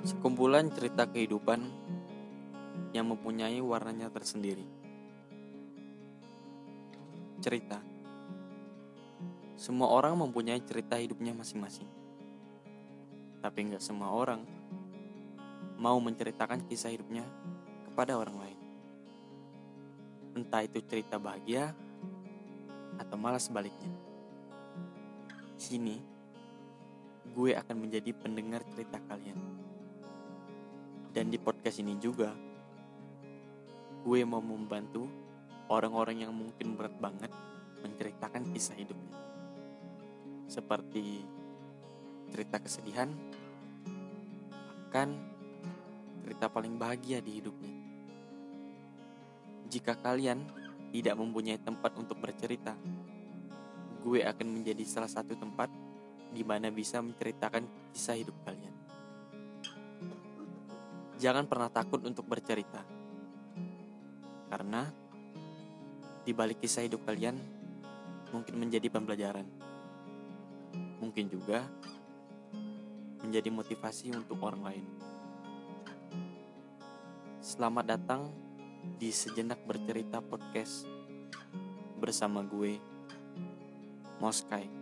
Sekumpulan cerita kehidupan yang mempunyai warnanya tersendiri. Cerita Semua orang mempunyai cerita hidupnya masing-masing. Tapi nggak semua orang mau menceritakan kisah hidupnya kepada orang lain. Entah itu cerita bahagia atau malah sebaliknya. Sini, gue akan menjadi pendengar cerita kalian. Dan di podcast ini juga, gue mau membantu orang-orang yang mungkin berat banget menceritakan kisah hidupnya. Seperti cerita kesedihan, bahkan cerita paling bahagia di hidupnya. Jika kalian tidak mempunyai tempat untuk bercerita, gue akan menjadi salah satu tempat di mana bisa menceritakan kisah hidup kalian. Jangan pernah takut untuk bercerita, karena di balik kisah hidup kalian mungkin menjadi pembelajaran, mungkin juga menjadi motivasi untuk orang lain. Selamat datang di Sejenak Bercerita Podcast bersama gue, Moskai.